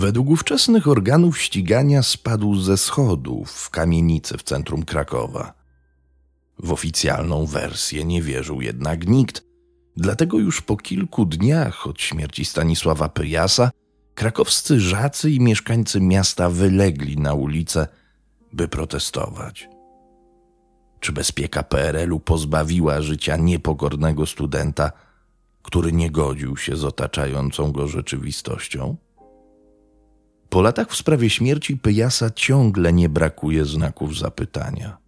Według ówczesnych organów ścigania spadł ze schodów w kamienicy w centrum Krakowa. W oficjalną wersję nie wierzył jednak nikt, dlatego już po kilku dniach od śmierci Stanisława Pyjasa krakowscy żacy i mieszkańcy miasta wylegli na ulicę, by protestować. Czy bezpieka PRL-u pozbawiła życia niepokornego studenta, który nie godził się z otaczającą go rzeczywistością? Po latach w sprawie śmierci Pyjasa ciągle nie brakuje znaków zapytania.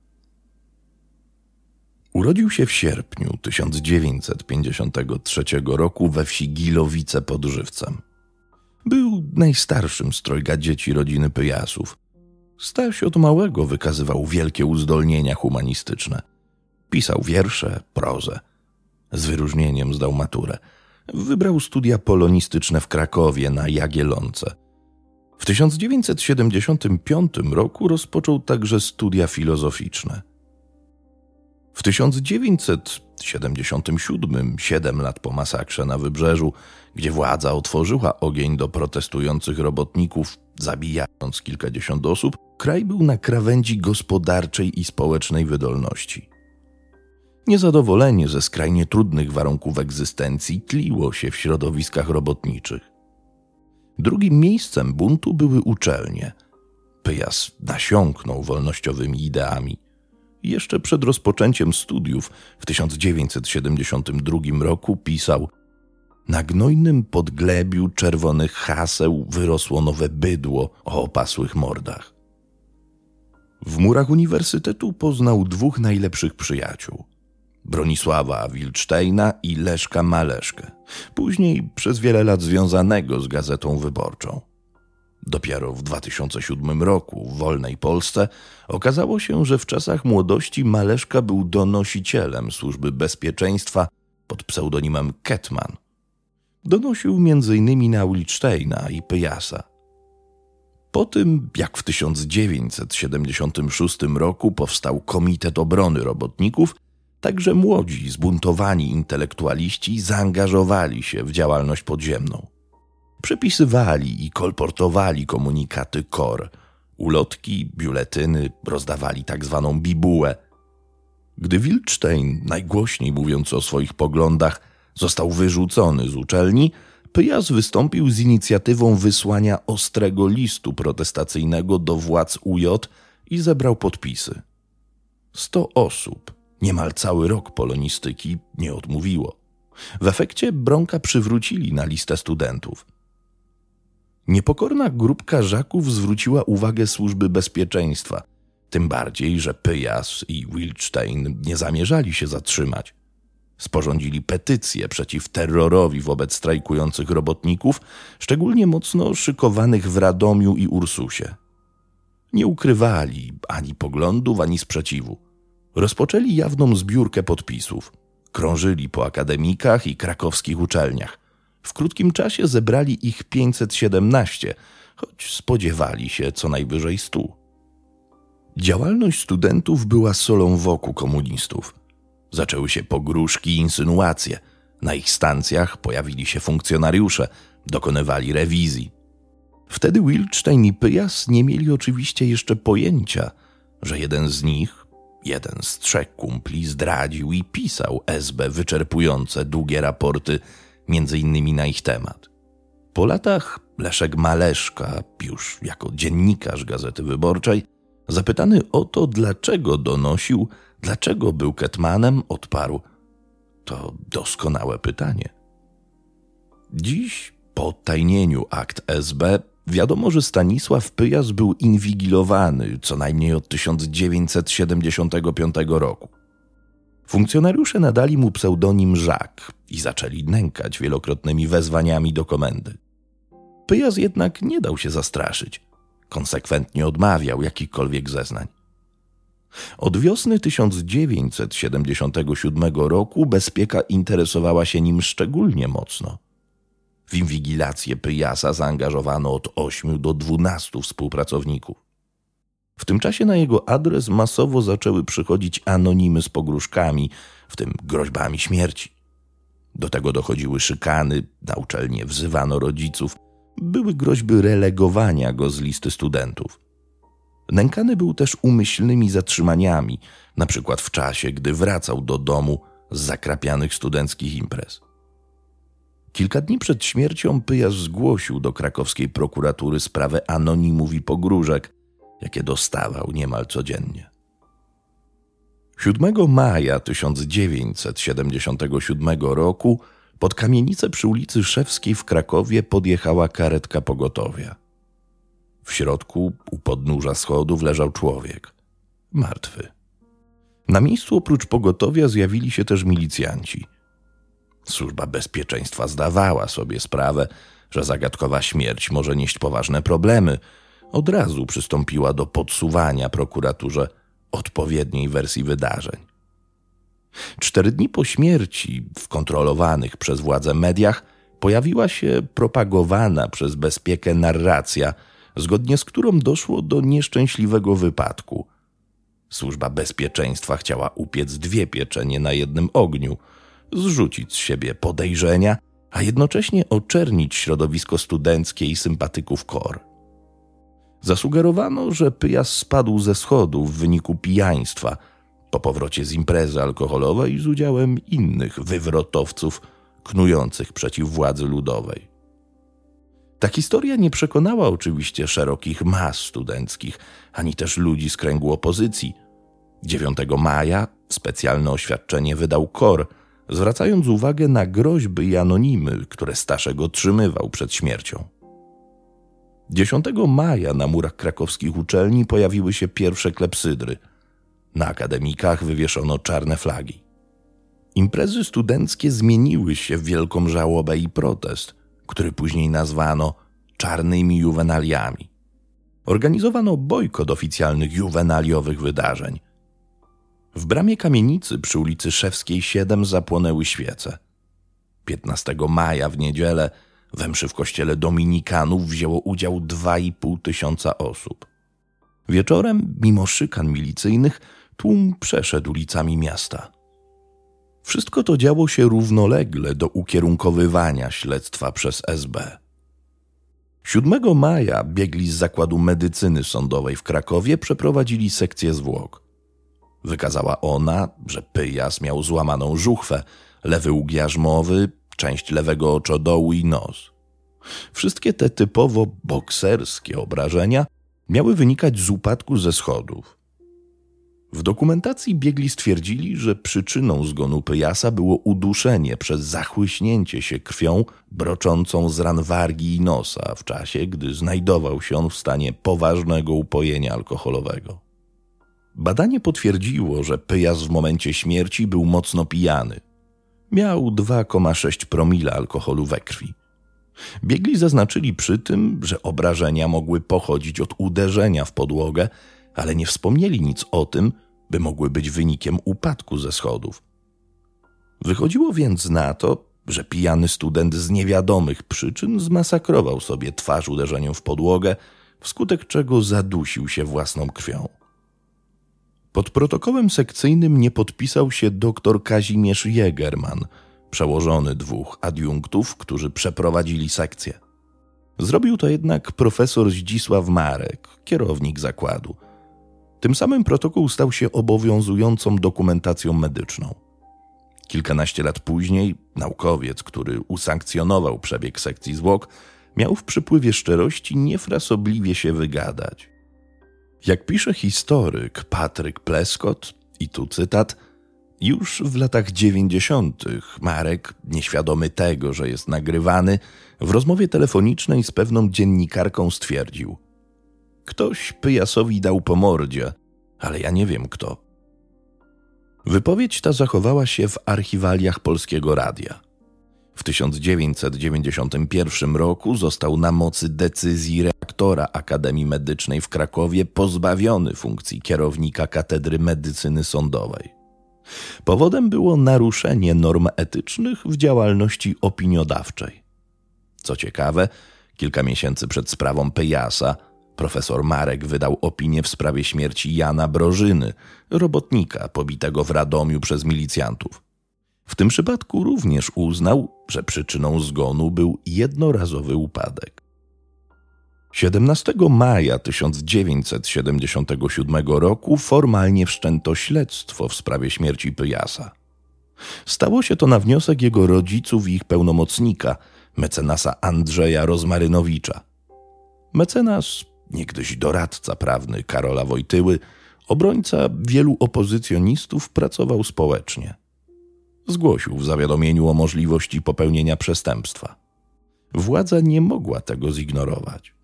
Urodził się w sierpniu 1953 roku we wsi Gilowice pod Żywcem. Był najstarszym z trojga dzieci rodziny Pyjasów. Staś od małego wykazywał wielkie uzdolnienia humanistyczne. Pisał wiersze, prozę. Z wyróżnieniem zdał maturę. Wybrał studia polonistyczne w Krakowie na Jagielonce. W 1975 roku rozpoczął także studia filozoficzne. W 1977, siedem lat po masakrze na wybrzeżu, gdzie władza otworzyła ogień do protestujących robotników, zabijając kilkadziesiąt osób, kraj był na krawędzi gospodarczej i społecznej wydolności. Niezadowolenie ze skrajnie trudnych warunków egzystencji tliło się w środowiskach robotniczych. Drugim miejscem buntu były uczelnie. Pyjas nasiąknął wolnościowymi ideami. Jeszcze przed rozpoczęciem studiów w 1972 roku pisał Na gnojnym podglebiu czerwonych haseł wyrosło nowe bydło o opasłych mordach. W murach uniwersytetu poznał dwóch najlepszych przyjaciół. Bronisława Wilcztejna i Leszka Maleszkę, później przez wiele lat związanego z Gazetą Wyborczą. Dopiero w 2007 roku w wolnej Polsce okazało się, że w czasach młodości Maleszka był donosicielem służby bezpieczeństwa pod pseudonimem Ketman. Donosił m.in. na Ulicztejna i Pyjasa. Po tym, jak w 1976 roku powstał Komitet Obrony Robotników, także młodzi, zbuntowani intelektualiści zaangażowali się w działalność podziemną. Przepisywali i kolportowali komunikaty KOR, ulotki, biuletyny, rozdawali tak zwaną bibułę. Gdy Wilcztein, najgłośniej mówiąc o swoich poglądach, został wyrzucony z uczelni, Pyjas wystąpił z inicjatywą wysłania ostrego listu protestacyjnego do władz UJ i zebrał podpisy. Sto osób, niemal cały rok polonistyki, nie odmówiło. W efekcie Bronka przywrócili na listę studentów. Niepokorna grupka żaków zwróciła uwagę służby bezpieczeństwa, tym bardziej, że Pyjas i Wilcztein nie zamierzali się zatrzymać. Sporządzili petycję przeciw terrorowi wobec strajkujących robotników, szczególnie mocno szykowanych w Radomiu i Ursusie. Nie ukrywali ani poglądów, ani sprzeciwu. Rozpoczęli jawną zbiórkę podpisów. Krążyli po akademikach i krakowskich uczelniach. W krótkim czasie zebrali ich 517, choć spodziewali się co najwyżej stu. Działalność studentów była solą w oku komunistów. Zaczęły się pogróżki i insynuacje. Na ich stacjach pojawili się funkcjonariusze, dokonywali rewizji. Wtedy Wilcztein i Pyjas nie mieli oczywiście jeszcze pojęcia, że jeden z nich, jeden z trzech kumpli zdradził i pisał SB wyczerpujące, długie raporty między innymi na ich temat. Po latach Leszek Maleszka, już jako dziennikarz Gazety Wyborczej, zapytany o to, dlaczego donosił, dlaczego był Ketmanem, odparł: To doskonałe pytanie. Dziś, po odtajnieniu akt SB, wiadomo, że Stanisław Pyjas był inwigilowany co najmniej od 1975 roku. Funkcjonariusze nadali mu pseudonim Żak i zaczęli nękać wielokrotnymi wezwaniami do komendy. Pyjas jednak nie dał się zastraszyć. Konsekwentnie odmawiał jakichkolwiek zeznań. Od wiosny 1977 roku bezpieka interesowała się nim szczególnie mocno. W inwigilację Pyjasa zaangażowano od 8 do 12 współpracowników. W tym czasie na jego adres masowo zaczęły przychodzić anonimy z pogróżkami, w tym groźbami śmierci. Do tego dochodziły szykany, na uczelnię wzywano rodziców, były groźby relegowania go z listy studentów. Nękany był też umyślnymi zatrzymaniami, na przykład w czasie, gdy wracał do domu z zakrapianych studenckich imprez. Kilka dni przed śmiercią Pyjas zgłosił do krakowskiej prokuratury sprawę anonimów i pogróżek, jakie dostawał niemal codziennie. 7 maja 1977 roku pod kamienicę przy ulicy Szewskiej w Krakowie podjechała karetka pogotowia. W środku, u podnóża schodów, leżał człowiek. Martwy. Na miejscu oprócz pogotowia zjawili się też milicjanci. Służba bezpieczeństwa zdawała sobie sprawę, że zagadkowa śmierć może nieść poważne problemy. Od razu przystąpiła do podsuwania prokuraturze odpowiedniej wersji wydarzeń. Cztery dni po śmierci, w kontrolowanych przez władze mediach, pojawiła się propagowana przez bezpiekę narracja, zgodnie z którą doszło do nieszczęśliwego wypadku. Służba bezpieczeństwa chciała upiec dwie pieczenie na jednym ogniu, zrzucić z siebie podejrzenia, a jednocześnie oczernić środowisko studenckie i sympatyków KOR. Zasugerowano, że Pyjas spadł ze schodów w wyniku pijaństwa – po powrocie z imprezy alkoholowej z udziałem innych wywrotowców knujących przeciw władzy ludowej. Ta historia nie przekonała oczywiście szerokich mas studenckich, ani też ludzi z kręgu opozycji. 9 maja specjalne oświadczenie wydał KOR, zwracając uwagę na groźby i anonimy, które Staszek otrzymywał przed śmiercią. 10 maja na murach krakowskich uczelni pojawiły się pierwsze klepsydry – na akademikach wywieszono czarne flagi. Imprezy studenckie zmieniły się w wielką żałobę i protest, który później nazwano czarnymi juwenaliami. Organizowano bojkot oficjalnych juwenaliowych wydarzeń. W bramie kamienicy przy ulicy Szewskiej 7 zapłonęły świece. 15 maja w niedzielę we mszy w kościele Dominikanów wzięło udział 2,5 tysiąca osób. Wieczorem, mimo szykan milicyjnych, tłum przeszedł ulicami miasta. Wszystko to działo się równolegle do ukierunkowywania śledztwa przez SB. 7 maja biegli z Zakładu Medycyny Sądowej w Krakowie przeprowadzili sekcję zwłok. Wykazała ona, że Pyjas miał złamaną żuchwę, lewy łuk jarzmowy, część lewego oczodołu i nos. Wszystkie te typowo bokserskie obrażenia miały wynikać z upadku ze schodów. W dokumentacji biegli stwierdzili, że przyczyną zgonu Pyjasa było uduszenie przez zachłyśnięcie się krwią broczącą z ran wargi i nosa w czasie, gdy znajdował się on w stanie poważnego upojenia alkoholowego. Badanie potwierdziło, że Pyjas w momencie śmierci był mocno pijany. Miał 2,6 promila alkoholu we krwi. Biegli zaznaczyli przy tym, że obrażenia mogły pochodzić od uderzenia w podłogę, ale nie wspomnieli nic o tym, by mogły być wynikiem upadku ze schodów. Wychodziło więc na to, że pijany student z niewiadomych przyczyn zmasakrował sobie twarz uderzeniem w podłogę, wskutek czego zadusił się własną krwią. Pod protokołem sekcyjnym nie podpisał się dr Kazimierz Jägerman, przełożony dwóch adiunktów, którzy przeprowadzili sekcję. Zrobił to jednak profesor Zdzisław Marek, kierownik zakładu – tym samym protokół stał się obowiązującą dokumentacją medyczną. Kilkanaście lat później naukowiec, który usankcjonował przebieg sekcji zwłok, miał w przypływie szczerości niefrasobliwie się wygadać. Jak pisze historyk Patryk Pleskot, i tu cytat, już w latach dziewięćdziesiątych Marek, nieświadomy tego, że jest nagrywany, w rozmowie telefonicznej z pewną dziennikarką stwierdził – Ktoś Pyjasowi dał po mordzie, ale ja nie wiem kto. Wypowiedź ta zachowała się w archiwaliach Polskiego Radia. W 1991 roku został na mocy decyzji reaktora Akademii Medycznej w Krakowie pozbawiony funkcji kierownika Katedry Medycyny Sądowej. Powodem było naruszenie norm etycznych w działalności opiniodawczej. Co ciekawe, kilka miesięcy przed sprawą Pejasa Profesor Marek wydał opinię w sprawie śmierci Jana Brożyny, robotnika pobitego w Radomiu przez milicjantów. W tym przypadku również uznał, że przyczyną zgonu był jednorazowy upadek. 17 maja 1977 roku formalnie wszczęto śledztwo w sprawie śmierci Pyjasa. Stało się to na wniosek jego rodziców i ich pełnomocnika, mecenasa Andrzeja Rozmarynowicza. Mecenas, niegdyś doradca prawny Karola Wojtyły, obrońca wielu opozycjonistów, pracował społecznie. Zgłosił w zawiadomieniu o możliwości popełnienia przestępstwa. Władza nie mogła tego zignorować.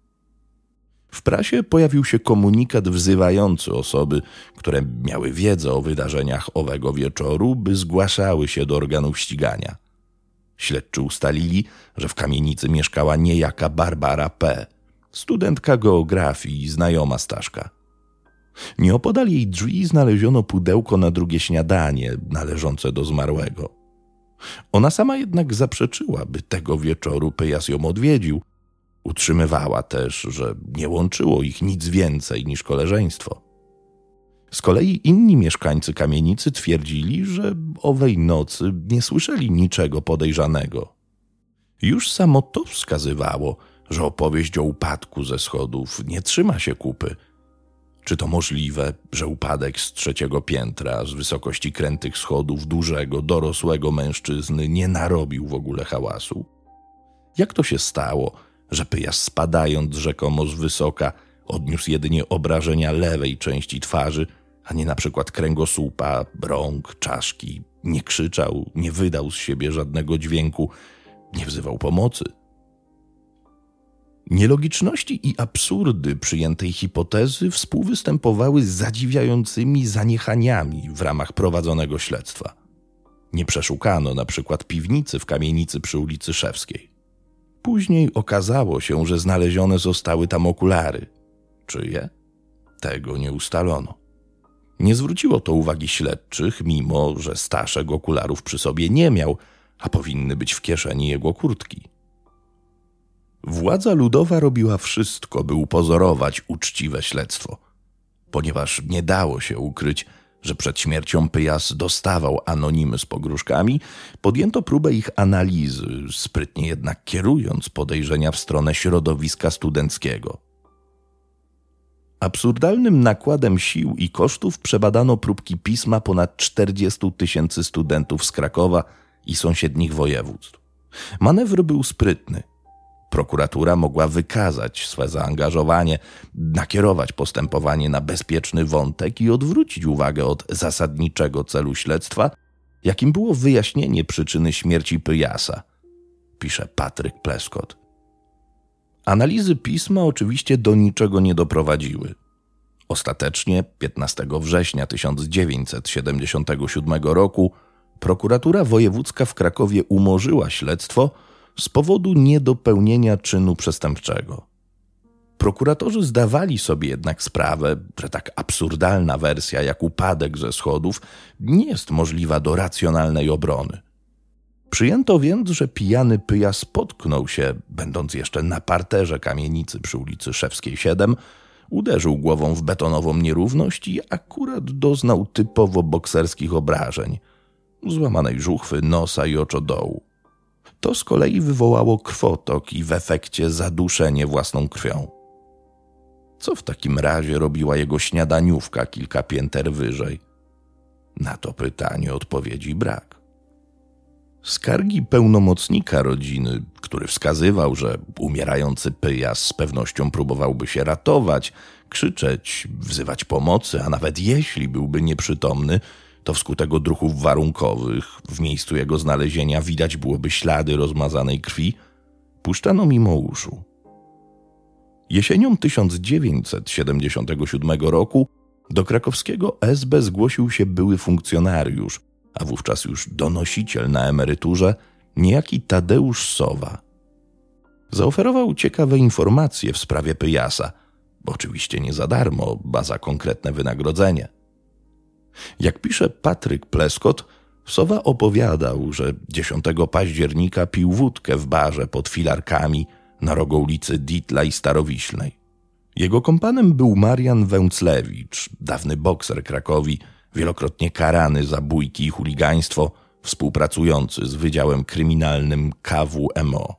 W prasie pojawił się komunikat wzywający osoby, które miały wiedzę o wydarzeniach owego wieczoru, by zgłaszały się do organów ścigania. Śledczy ustalili, że w kamienicy mieszkała niejaka Barbara P., studentka geografii i znajoma Staszka. Nieopodal jej drzwi znaleziono pudełko na drugie śniadanie należące do zmarłego. Ona sama jednak zaprzeczyła, by tego wieczoru Pyjas ją odwiedził, Utrzymywała też, że nie łączyło ich nic więcej niż koleżeństwo. Z kolei inni mieszkańcy kamienicy twierdzili, że owej nocy nie słyszeli niczego podejrzanego. Już samo to wskazywało, że opowieść o upadku ze schodów nie trzyma się kupy. Czy to możliwe, że upadek z trzeciego piętra, z wysokości krętych schodów dużego, dorosłego mężczyzny nie narobił w ogóle hałasu? Jak to się stało, że Pyjas spadając rzekomo z wysoka odniósł jedynie obrażenia lewej części twarzy, a nie na przykład kręgosłupa, rąk, czaszki. Nie krzyczał, nie wydał z siebie żadnego dźwięku, nie wzywał pomocy. Nielogiczności i absurdy przyjętej hipotezy współwystępowały z zadziwiającymi zaniechaniami w ramach prowadzonego śledztwa. Nie przeszukano na przykład piwnicy w kamienicy przy ulicy Szewskiej. Później okazało się, że znalezione zostały tam okulary. Czyje? Tego nie ustalono. Nie zwróciło to uwagi śledczych, mimo że Staszek okularów przy sobie nie miał, a powinny być w kieszeni jego kurtki. Władza ludowa robiła wszystko, by upozorować uczciwe śledztwo, ponieważ nie dało się ukryć, że przed śmiercią Pyjas dostawał anonimy z pogróżkami, podjęto próbę ich analizy, sprytnie jednak kierując podejrzenia w stronę środowiska studenckiego. Absurdalnym nakładem sił i kosztów przebadano próbki pisma ponad 40 tysięcy studentów z Krakowa i sąsiednich województw. Manewr był sprytny – Prokuratura mogła wykazać swe zaangażowanie, nakierować postępowanie na bezpieczny wątek i odwrócić uwagę od zasadniczego celu śledztwa, jakim było wyjaśnienie przyczyny śmierci Pyjasa, pisze Patryk Pleskot. Analizy pisma oczywiście do niczego nie doprowadziły. Ostatecznie 15 września 1977 roku prokuratura wojewódzka w Krakowie umorzyła śledztwo z powodu niedopełnienia czynu przestępczego. Prokuratorzy zdawali sobie jednak sprawę, że tak absurdalna wersja jak upadek ze schodów nie jest możliwa do racjonalnej obrony. Przyjęto więc, że pijany pyja spotknął się, będąc jeszcze na parterze kamienicy przy ulicy Szewskiej 7, uderzył głową w betonową nierówność i akurat doznał typowo bokserskich obrażeń złamanej żuchwy, nosa i oczodołu. To z kolei wywołało krwotok i w efekcie zaduszenie własną krwią. Co w takim razie robiła jego śniadaniówka kilka pięter wyżej? Na to pytanie odpowiedzi brak. Skargi pełnomocnika rodziny, który wskazywał, że umierający pyjas z pewnością próbowałby się ratować, krzyczeć, wzywać pomocy, a nawet jeśli byłby nieprzytomny, to wskutek odruchów warunkowych w miejscu jego znalezienia widać byłoby ślady rozmazanej krwi, puszczano mimo uszu. Jesienią 1977 roku do krakowskiego SB zgłosił się były funkcjonariusz, a wówczas już donosiciel na emeryturze, niejaki Tadeusz Sowa. Zaoferował ciekawe informacje w sprawie Pyjasa, oczywiście nie za darmo, ba za konkretne wynagrodzenie. Jak pisze Patryk Pleskot, Sowa opowiadał, że 10 października pił wódkę w barze pod filarkami na rogu ulicy Ditla i Starowiślnej. Jego kompanem był Marian Węclewicz, dawny bokser Krakowi, wielokrotnie karany za bójki i chuligaństwo, współpracujący z Wydziałem Kryminalnym KWMO.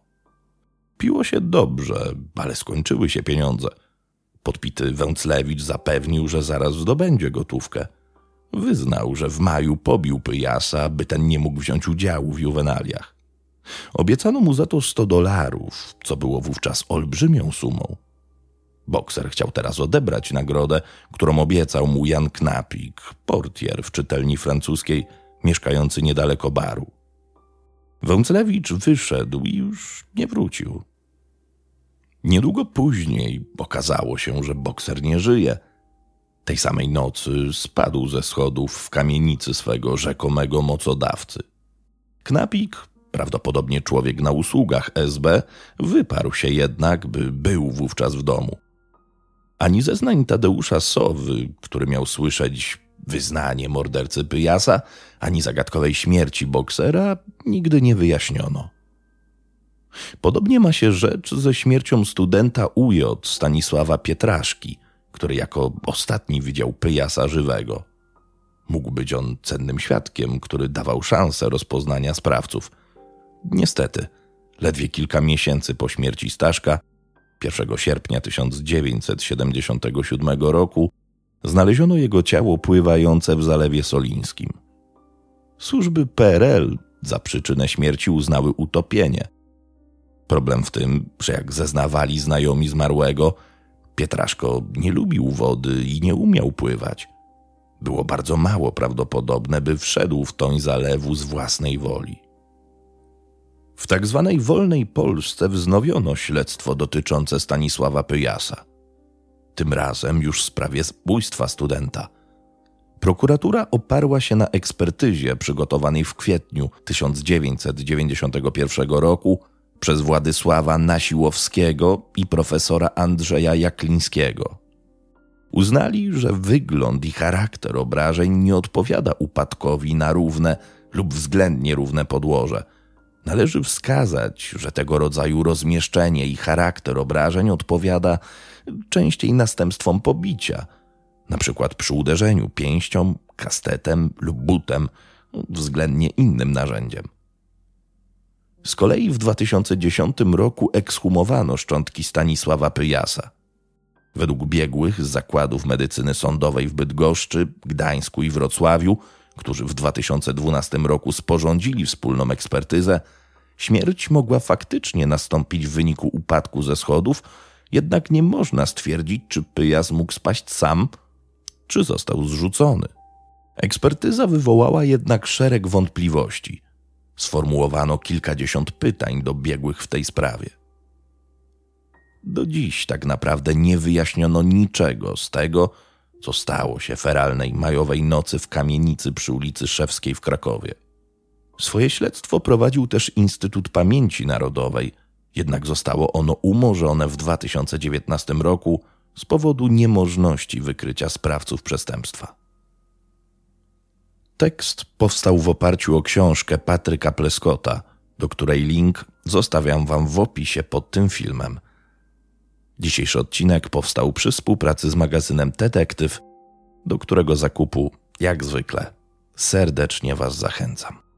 Piło się dobrze, ale skończyły się pieniądze. Podpity Węclewicz zapewnił, że zaraz zdobędzie gotówkę. Wyznał, że w maju pobił Pyjasa, by ten nie mógł wziąć udziału w juwenaliach. Obiecano mu za to 100 dolarów, co było wówczas olbrzymią sumą. Bokser chciał teraz odebrać nagrodę, którą obiecał mu Jan Knapik, portier w czytelni francuskiej, mieszkający niedaleko baru. Wąclewicz wyszedł i już nie wrócił. Niedługo później okazało się, że bokser nie żyje. Tej samej nocy spadł ze schodów w kamienicy swego rzekomego mocodawcy. Knapik, prawdopodobnie człowiek na usługach SB, wyparł się jednak, by był wówczas w domu. Ani zeznań Tadeusza Sowy, który miał słyszeć wyznanie mordercy Pyjasa, ani zagadkowej śmierci boksera nigdy nie wyjaśniono. Podobnie ma się rzecz ze śmiercią studenta UJ Stanisława Pietraszki, który jako ostatni widział Pyjasa żywego. Mógł być on cennym świadkiem, który dawał szansę rozpoznania sprawców. Niestety, ledwie kilka miesięcy po śmierci Staszka, 1 sierpnia 1977 roku, znaleziono jego ciało pływające w Zalewie Solińskim. Służby PRL za przyczynę śmierci uznały utopienie. Problem w tym, że jak zeznawali znajomi zmarłego, Pietraszko nie lubił wody i nie umiał pływać. Było bardzo mało prawdopodobne, by wszedł w toń zalewu z własnej woli. W tak zwanej wolnej Polsce wznowiono śledztwo dotyczące Stanisława Pyjasa tym razem już w sprawie zabójstwa studenta. Prokuratura oparła się na ekspertyzie przygotowanej w kwietniu 1991 roku przez Władysława Nasiłowskiego i profesora Andrzeja Jaklińskiego. Uznali, że wygląd i charakter obrażeń nie odpowiada upadkowi na równe lub względnie równe podłoże. Należy wskazać, że tego rodzaju rozmieszczenie i charakter obrażeń odpowiada częściej następstwom pobicia, przykład przy uderzeniu pięścią, kastetem lub butem, względnie innym narzędziem. Z kolei w 2010 roku ekshumowano szczątki Stanisława Pyjasa. Według biegłych z zakładów medycyny sądowej w Bydgoszczy, Gdańsku i Wrocławiu, którzy w 2012 roku sporządzili wspólną ekspertyzę, śmierć mogła faktycznie nastąpić w wyniku upadku ze schodów jednak nie można stwierdzić, czy Pyjas mógł spaść sam, czy został zrzucony. Ekspertyza wywołała jednak szereg wątpliwości. Sformułowano kilkadziesiąt pytań do biegłych w tej sprawie. Do dziś tak naprawdę nie wyjaśniono niczego z tego, co stało się feralnej majowej nocy w kamienicy przy ulicy Szewskiej w Krakowie. Swoje śledztwo prowadził też Instytut Pamięci Narodowej – jednak zostało ono umorzone w 2019 roku z powodu niemożności wykrycia sprawców przestępstwa. Tekst powstał w oparciu o książkę Patryka Pleskota, do której link zostawiam Wam w opisie pod tym filmem. Dzisiejszy odcinek powstał przy współpracy z magazynem Detektyw, do którego zakupu, jak zwykle, serdecznie Was zachęcam.